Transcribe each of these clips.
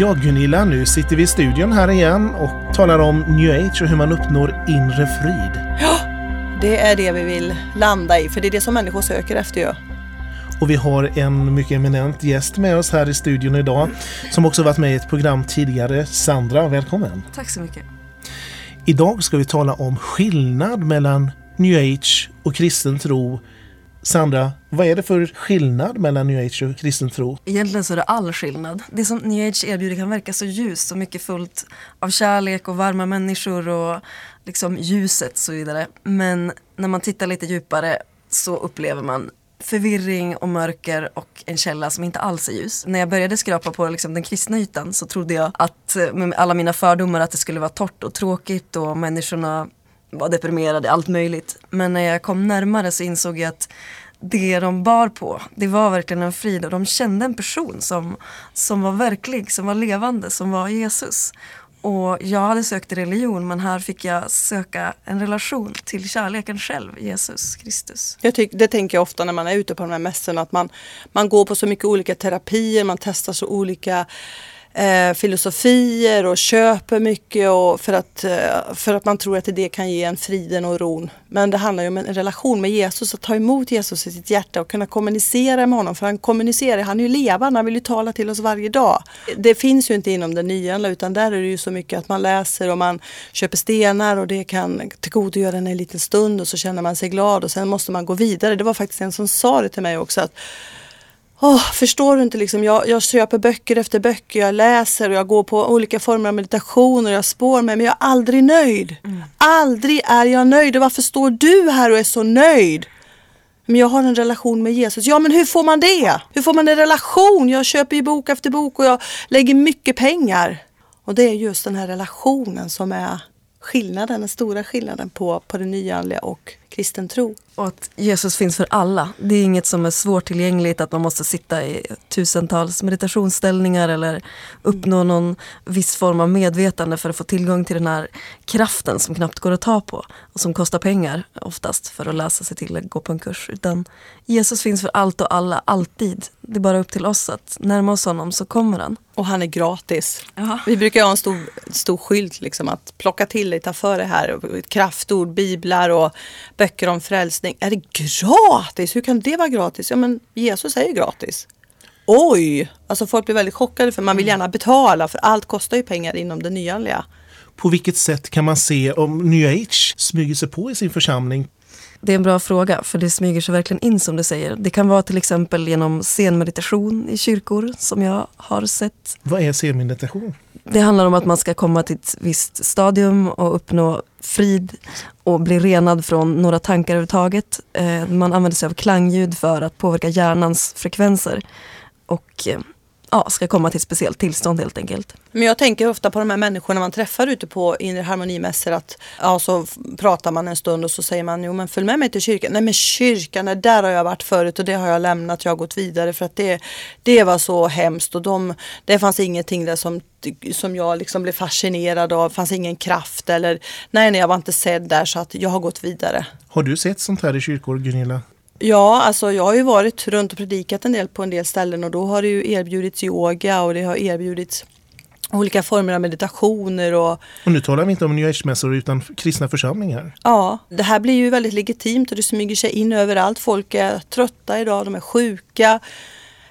Ja, Gunilla, nu sitter vi i studion här igen och talar om new age och hur man uppnår inre frid. Ja, det är det vi vill landa i, för det är det som människor söker efter ju. Och vi har en mycket eminent gäst med oss här i studion idag som också varit med i ett program tidigare. Sandra, välkommen! Tack så mycket! Idag ska vi tala om skillnad mellan new age och kristen tro. Sandra, vad är det för skillnad mellan new age och kristen tro? Egentligen så är det all skillnad. Det som new age erbjuder kan verka så ljust och mycket fullt av kärlek och varma människor och liksom ljuset och så vidare. Men när man tittar lite djupare så upplever man förvirring och mörker och en källa som inte alls är ljus. När jag började skrapa på liksom den kristna ytan så trodde jag att eh, med alla mina fördomar att det skulle vara torrt och tråkigt och människorna var deprimerade, allt möjligt. Men när jag kom närmare så insåg jag att det de bar på, det var verkligen en frid och de kände en person som, som var verklig, som var levande, som var Jesus. Och jag hade sökt religion men här fick jag söka en relation till kärleken själv, Jesus Kristus. Jag tyck, det tänker jag ofta när man är ute på de här mässorna att man, man går på så mycket olika terapier, man testar så olika eh, filosofier och köper mycket och för, att, eh, för att man tror att det kan ge en friden och ron. Men det handlar ju om en relation med Jesus, att ta emot Jesus i sitt hjärta och kunna kommunicera med honom. För han kommunicerar, han är ju levande, han vill ju tala till oss varje dag. Det finns ju inte inom det nya utan där är det ju så mycket att man läser och man köper stenar och det kan tillgodogöra en en liten stund och så känner man sig glad och sen måste man gå vidare. Det var faktiskt en som sa det till mig också att Oh, förstår du inte liksom, jag, jag köper böcker efter böcker, jag läser och jag går på olika former av meditation och jag spår mig men jag är aldrig nöjd. Mm. Aldrig är jag nöjd och varför står du här och är så nöjd? Men jag har en relation med Jesus. Ja men hur får man det? Hur får man en relation? Jag köper ju bok efter bok och jag lägger mycket pengar. Och det är just den här relationen som är skillnaden, den stora skillnaden på, på det nyandliga och kristen tro. Och att Jesus finns för alla. Det är inget som är svårtillgängligt att man måste sitta i tusentals meditationsställningar eller uppnå någon viss form av medvetande för att få tillgång till den här kraften som knappt går att ta på och som kostar pengar oftast för att läsa sig till att gå på en kurs. Utan Jesus finns för allt och alla, alltid. Det är bara upp till oss att närma oss honom så kommer han. Och han är gratis. Aha. Vi brukar ha en stor, stor skylt liksom att plocka till dig, ta för det här. Kraftord, biblar och böcker om frälsning. Är det gratis? Hur kan det vara gratis? Ja men Jesus är ju gratis. Oj! Alltså folk blir väldigt chockade för man vill gärna betala för allt kostar ju pengar inom det nyanliga. På vilket sätt kan man se om New Age smyger sig på i sin församling? Det är en bra fråga, för det smyger sig verkligen in som du säger. Det kan vara till exempel genom scenmeditation i kyrkor som jag har sett. Vad är scenmeditation? Det handlar om att man ska komma till ett visst stadium och uppnå frid och bli renad från några tankar överhuvudtaget. Eh, man använder sig av klangljud för att påverka hjärnans frekvenser. Och eh, ja, ska komma till ett speciellt tillstånd helt enkelt. Men jag tänker ofta på de här människorna man träffar ute på inre harmonimässor att ja, så pratar man en stund och så säger man jo men följ med mig till kyrkan. Nej men kyrkan, nej, där har jag varit förut och det har jag lämnat, jag har gått vidare för att det, det var så hemskt och de, det fanns ingenting där som som jag liksom blev fascinerad av, fanns ingen kraft eller nej, nej jag var inte sedd där så att jag har gått vidare. Har du sett sånt här i kyrkor Gunilla? Ja, alltså jag har ju varit runt och predikat en del på en del ställen och då har det ju erbjudits yoga och det har erbjudits olika former av meditationer. Och, och nu talar vi inte om new age-mässor utan kristna församlingar. Ja, det här blir ju väldigt legitimt och det smyger sig in överallt. Folk är trötta idag, de är sjuka.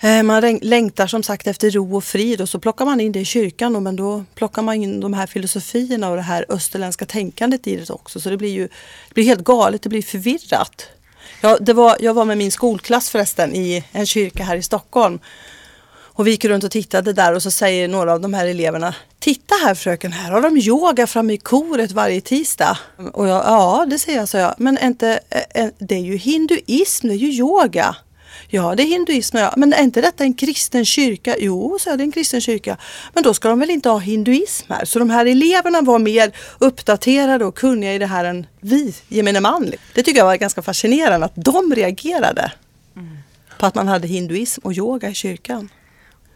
Eh, man längtar som sagt efter ro och frid och så plockar man in det i kyrkan men då plockar man in de här filosofierna och det här österländska tänkandet i det också. Så det blir ju det blir helt galet, det blir förvirrat. Ja, det var, jag var med min skolklass förresten i en kyrka här i Stockholm. Och vi gick runt och tittade där och så säger några av de här eleverna Titta här fröken, här har de yoga framme i koret varje tisdag. Och jag, ja det säger jag, så jag. Men inte, eh, eh, det är ju hinduism, det är ju yoga. Ja, det är hinduism. Ja. Men är inte detta en kristen kyrka? Jo, så är det en kristen kyrka. Men då ska de väl inte ha hinduism här? Så de här eleverna var mer uppdaterade och kunniga i det här än vi, gemene man. Det tycker jag var ganska fascinerande att de reagerade mm. på att man hade hinduism och yoga i kyrkan.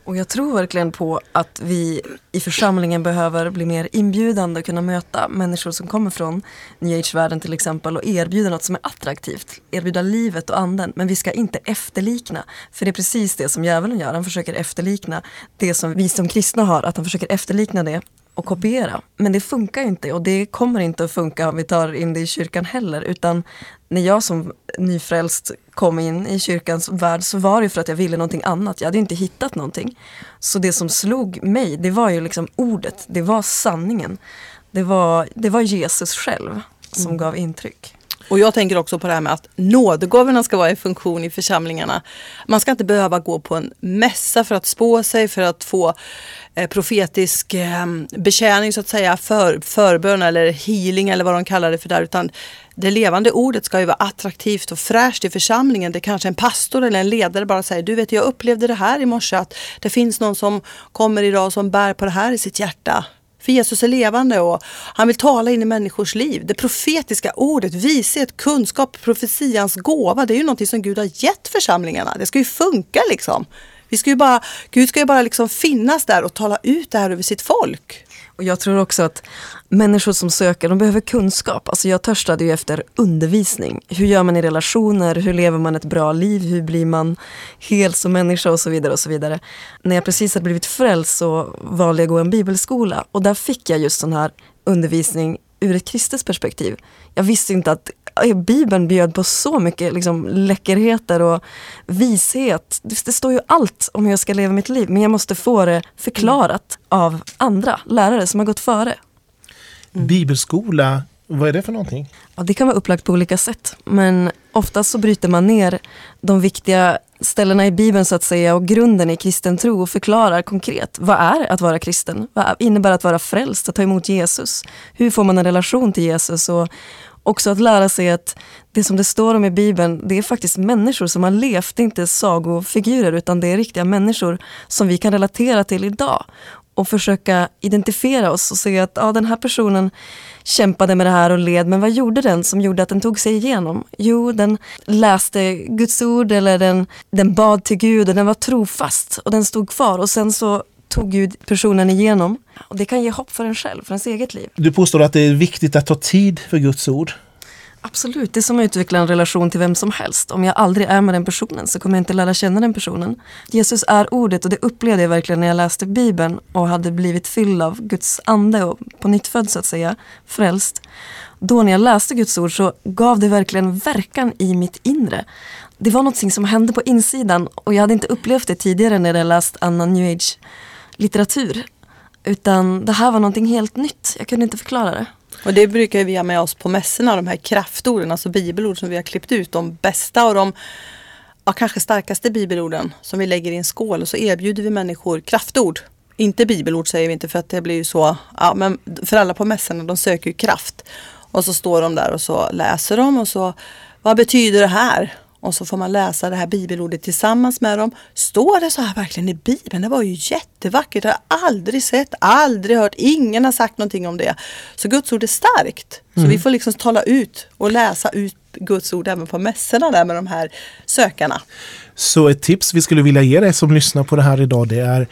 Och jag tror verkligen på att vi i församlingen behöver bli mer inbjudande och kunna möta människor som kommer från New Age-världen till exempel och erbjuda något som är attraktivt. Erbjuda livet och anden. Men vi ska inte efterlikna. För det är precis det som djävulen gör. Han försöker efterlikna det som vi som kristna har. Att han försöker efterlikna det och kopiera. Men det funkar inte och det kommer inte att funka om vi tar in det i kyrkan heller. Utan när jag som nyfrälst kom in i kyrkans värld så var det för att jag ville någonting annat. Jag hade inte hittat någonting. Så det som slog mig, det var ju liksom ordet, det var sanningen. Det var, det var Jesus själv som mm. gav intryck. Och jag tänker också på det här med att nådegåvorna ska vara i funktion i församlingarna. Man ska inte behöva gå på en mässa för att spå sig, för att få eh, profetisk eh, betjäning så att säga, för, förbön eller healing eller vad de kallar det för där. Utan det levande ordet ska ju vara attraktivt och fräscht i församlingen. Det kanske en pastor eller en ledare bara säger, du vet jag upplevde det här i morse att det finns någon som kommer idag som bär på det här i sitt hjärta. För Jesus är levande och han vill tala in i människors liv. Det profetiska ordet, vishet, kunskap, profetians gåva, det är ju någonting som Gud har gett församlingarna. Det ska ju funka liksom. Vi ska ju bara, Gud ska ju bara liksom finnas där och tala ut det här över sitt folk. Och jag tror också att människor som söker, de behöver kunskap. Alltså jag törstade ju efter undervisning. Hur gör man i relationer? Hur lever man ett bra liv? Hur blir man hel som människa? Och så vidare. och så vidare. När jag precis hade blivit frälst så valde jag att gå en bibelskola. Och där fick jag just sån här undervisning ur ett kristet perspektiv. Jag visste inte att Bibeln bjöd på så mycket liksom, läckerheter och vishet. Det står ju allt om hur jag ska leva mitt liv men jag måste få det förklarat av andra lärare som har gått före. Mm. Bibelskola, vad är det för någonting? Ja, det kan vara upplagt på olika sätt men oftast så bryter man ner de viktiga ställena i Bibeln så att säga och grunden i kristen tro och förklarar konkret vad är att vara kristen? Vad innebär att vara frälst, att ta emot Jesus? Hur får man en relation till Jesus? Och också att lära sig att det som det står om i Bibeln, det är faktiskt människor som har levt, det är inte sagofigurer utan det är riktiga människor som vi kan relatera till idag och försöka identifiera oss och se att ja, den här personen kämpade med det här och led, men vad gjorde den som gjorde att den tog sig igenom? Jo, den läste Guds ord eller den, den bad till Gud och den var trofast och den stod kvar och sen så tog Gud personen igenom. Och det kan ge hopp för en själv, för ens eget liv. Du påstår att det är viktigt att ta tid för Guds ord. Absolut, det är som att utveckla en relation till vem som helst. Om jag aldrig är med den personen så kommer jag inte lära känna den personen. Jesus är ordet och det upplevde jag verkligen när jag läste Bibeln och hade blivit fylld av Guds ande och på nytt född så att säga, frälst. Då när jag läste Guds ord så gav det verkligen verkan i mitt inre. Det var något som hände på insidan och jag hade inte upplevt det tidigare när jag läst annan new age litteratur. Utan det här var någonting helt nytt. Jag kunde inte förklara det. Och det brukar vi ha med oss på mässorna, de här kraftorden, alltså bibelord som vi har klippt ut. De bästa och de ja, kanske starkaste bibelorden som vi lägger i en skål och så erbjuder vi människor kraftord. Inte bibelord säger vi inte för att det blir ju så, ja, men för alla på mässorna de söker ju kraft. Och så står de där och så läser de och så, vad betyder det här? Och så får man läsa det här bibelordet tillsammans med dem. Står det så här verkligen i Bibeln? Det var ju jättevackert. Det har jag aldrig sett, aldrig hört. Ingen har sagt någonting om det. Så Guds ord är starkt. Så mm. vi får liksom tala ut och läsa ut Guds ord även på mässorna där med de här sökarna. Så ett tips vi skulle vilja ge dig som lyssnar på det här idag det är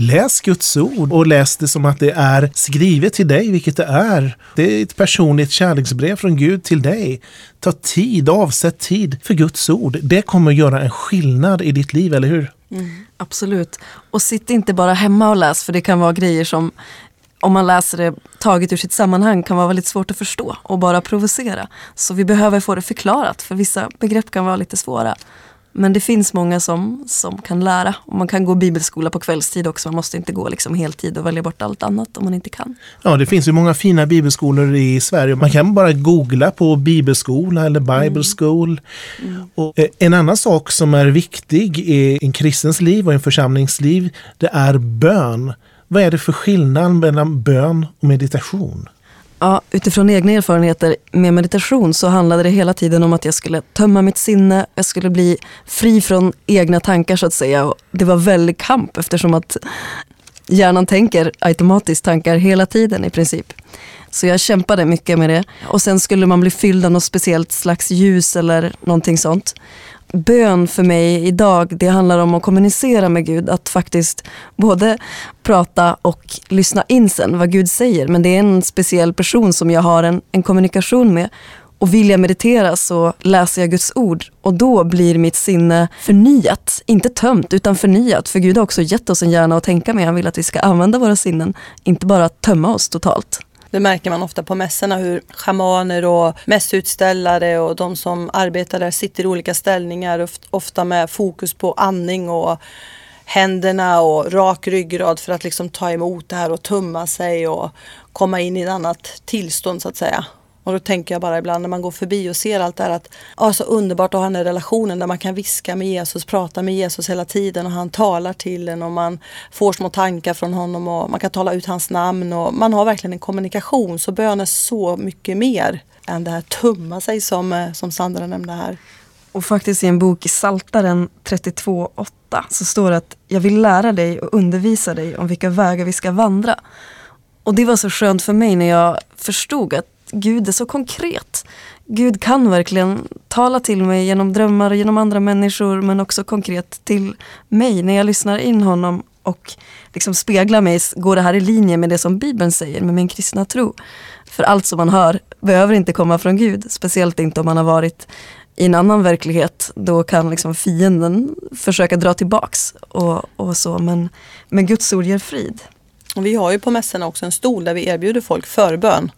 Läs Guds ord och läs det som att det är skrivet till dig, vilket det är. Det är ett personligt kärleksbrev från Gud till dig. Ta tid, avsätt tid för Guds ord. Det kommer att göra en skillnad i ditt liv, eller hur? Mm, absolut. Och sitt inte bara hemma och läs, för det kan vara grejer som om man läser det taget ur sitt sammanhang kan vara väldigt svårt att förstå och bara provocera. Så vi behöver få det förklarat, för vissa begrepp kan vara lite svåra. Men det finns många som, som kan lära. Och man kan gå bibelskola på kvällstid också. Man måste inte gå liksom heltid och välja bort allt annat om man inte kan. Ja, det finns ju många fina bibelskolor i Sverige. Man kan bara googla på bibelskola eller Bible mm. School. Mm. Och eh, en annan sak som är viktig i en kristens liv och en församlings liv, det är bön. Vad är det för skillnad mellan bön och meditation? Ja, utifrån egna erfarenheter med meditation så handlade det hela tiden om att jag skulle tömma mitt sinne, jag skulle bli fri från egna tankar så att säga. Och det var väldigt kamp eftersom att hjärnan tänker automatiskt tankar hela tiden i princip. Så jag kämpade mycket med det. Och sen skulle man bli fylld av något speciellt slags ljus eller någonting sånt. Bön för mig idag, det handlar om att kommunicera med Gud. Att faktiskt både prata och lyssna in sen vad Gud säger. Men det är en speciell person som jag har en, en kommunikation med. Och vill jag meditera så läser jag Guds ord och då blir mitt sinne förnyat. Inte tömt utan förnyat. För Gud har också gett oss en hjärna att tänka med. Han vill att vi ska använda våra sinnen, inte bara tömma oss totalt. Det märker man ofta på mässorna hur schamaner och mässutställare och de som arbetar där sitter i olika ställningar, ofta med fokus på andning och händerna och rak ryggrad för att liksom ta emot det här och tumma sig och komma in i ett annat tillstånd så att säga. Och då tänker jag bara ibland när man går förbi och ser allt det här att ja, så underbart att ha den här relationen där man kan viska med Jesus, prata med Jesus hela tiden och han talar till en och man får små tankar från honom och man kan tala ut hans namn och man har verkligen en kommunikation. Så bön är så mycket mer än det här tumma sig som, eh, som Sandra nämnde här. Och faktiskt i en bok i Saltaren 32.8 så står det att jag vill lära dig och undervisa dig om vilka vägar vi ska vandra. Och det var så skönt för mig när jag förstod att Gud är så konkret. Gud kan verkligen tala till mig genom drömmar och genom andra människor men också konkret till mig när jag lyssnar in honom och liksom speglar mig. Går det här i linje med det som Bibeln säger, med min kristna tro? För allt som man hör behöver inte komma från Gud, speciellt inte om man har varit i en annan verklighet. Då kan liksom fienden försöka dra tillbaks och, och så. Men, men Guds ord ger frid. Och vi har ju på mässorna också en stol där vi erbjuder folk förbön.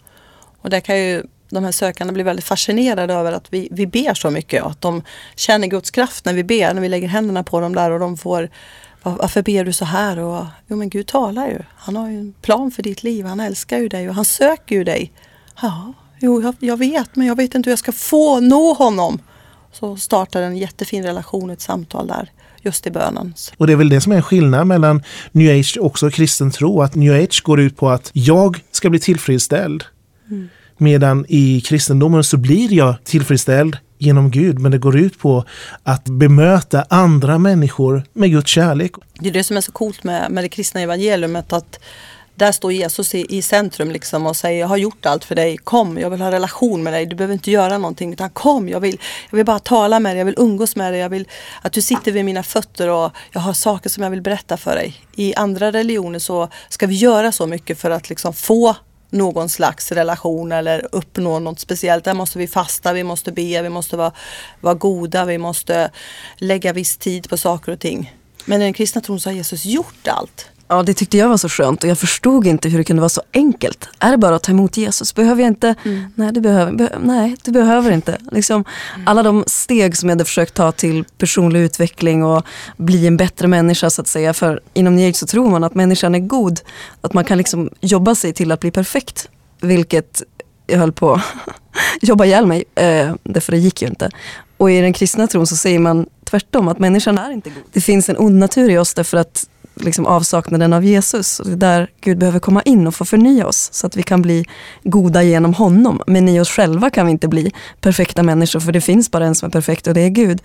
Och där kan ju de här sökande bli väldigt fascinerade över att vi, vi ber så mycket och att de känner Guds kraft när vi ber, när vi lägger händerna på dem där och de får varför ber du så här? Och, jo men Gud talar ju. Han har ju en plan för ditt liv. Han älskar ju dig och han söker ju dig. Ja, jo jag, jag vet men jag vet inte hur jag ska få nå honom. Så startar en jättefin relation, ett samtal där just i bönen. Och det är väl det som är en skillnad mellan New Age och kristen tro. Att New Age går ut på att jag ska bli tillfredsställd. Mm. Medan i kristendomen så blir jag tillfredsställd genom Gud, men det går ut på att bemöta andra människor med Guds kärlek. Det är det som är så coolt med, med det kristna evangeliumet, att där står Jesus i, i, centrum liksom och säger jag har gjort allt för dig, kom jag vill ha relation med dig, du behöver inte göra någonting utan kom, jag vill, jag vill bara tala med dig, jag vill umgås med dig, jag vill att du sitter vid mina fötter och jag har saker som jag vill berätta för dig. I andra religioner så ska vi göra så mycket för att liksom få någon slags relation eller uppnå något speciellt. Där måste vi fasta, vi måste be, vi måste vara, vara goda, vi måste lägga viss tid på saker och ting. Men i den kristna tron så har Jesus gjort allt. Ja, det tyckte jag var så skönt och jag förstod inte hur det kunde vara så enkelt. Är det bara att ta emot Jesus? Behöver jag inte? Mm. Nej, du behöver, be, nej, du behöver inte. Liksom, mm. Alla de steg som jag hade försökt ta till personlig utveckling och bli en bättre människa så att säga. För inom New så tror man att människan är god. Att man kan liksom jobba sig till att bli perfekt. Vilket jag höll på att jobba ihjäl mig, eh, därför det gick ju inte. Och i den kristna tron så säger man tvärtom, att människan är inte god. Det finns en ond natur i oss därför att liksom avsaknaden av Jesus. Och det är där Gud behöver komma in och få förnya oss så att vi kan bli goda genom honom. Men i oss själva kan vi inte bli perfekta människor för det finns bara en som är perfekt och det är Gud.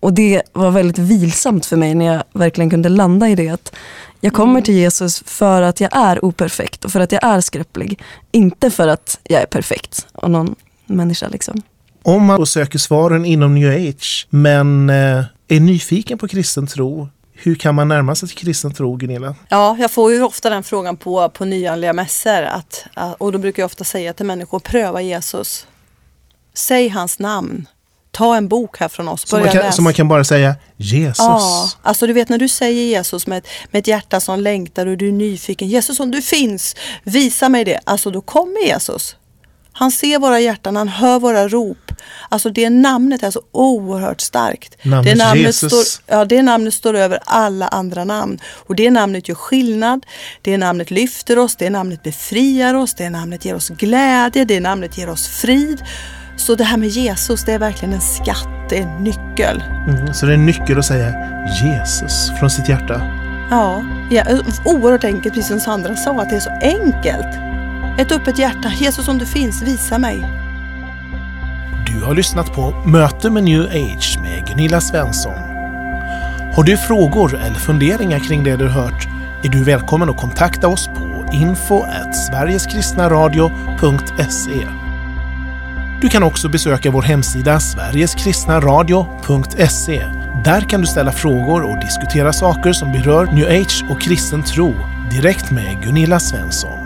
Och det var väldigt vilsamt för mig när jag verkligen kunde landa i det. att jag kommer till Jesus för att jag är operfekt och för att jag är skröplig. Inte för att jag är perfekt och någon människa. Liksom. Om man söker svaren inom new age men eh, är nyfiken på kristen tro hur kan man närma sig till kristen tro, Gunilla? Ja, jag får ju ofta den frågan på, på nyanliga mässor. Att, och då brukar jag ofta säga till människor, pröva Jesus. Säg hans namn. Ta en bok här från oss. Så man, kan, så man kan bara säga Jesus? Ja, alltså du vet när du säger Jesus med ett, med ett hjärta som längtar och du är nyfiken. Jesus om du finns, visa mig det. Alltså då kommer Jesus. Han ser våra hjärtan, han hör våra rop. Alltså det namnet är så oerhört starkt. Namnet det namnet Jesus. Står, ja, det namnet står över alla andra namn. Och det namnet gör skillnad. Det namnet lyfter oss, det namnet befriar oss, det namnet ger oss glädje, det namnet ger oss frid. Så det här med Jesus, det är verkligen en skatt, det är en nyckel. Mm, så det är en nyckel att säga Jesus från sitt hjärta? Ja, ja oerhört enkelt, precis som Sandra sa, att det är så enkelt. Ett öppet hjärta. Jesus om du finns, visa mig. Du har lyssnat på Möte med New Age med Gunilla Svensson. Har du frågor eller funderingar kring det du hört är du välkommen att kontakta oss på info sverigeskristnaradio.se. Du kan också besöka vår hemsida sverigeskristnaradio.se. Där kan du ställa frågor och diskutera saker som berör new age och kristen tro direkt med Gunilla Svensson.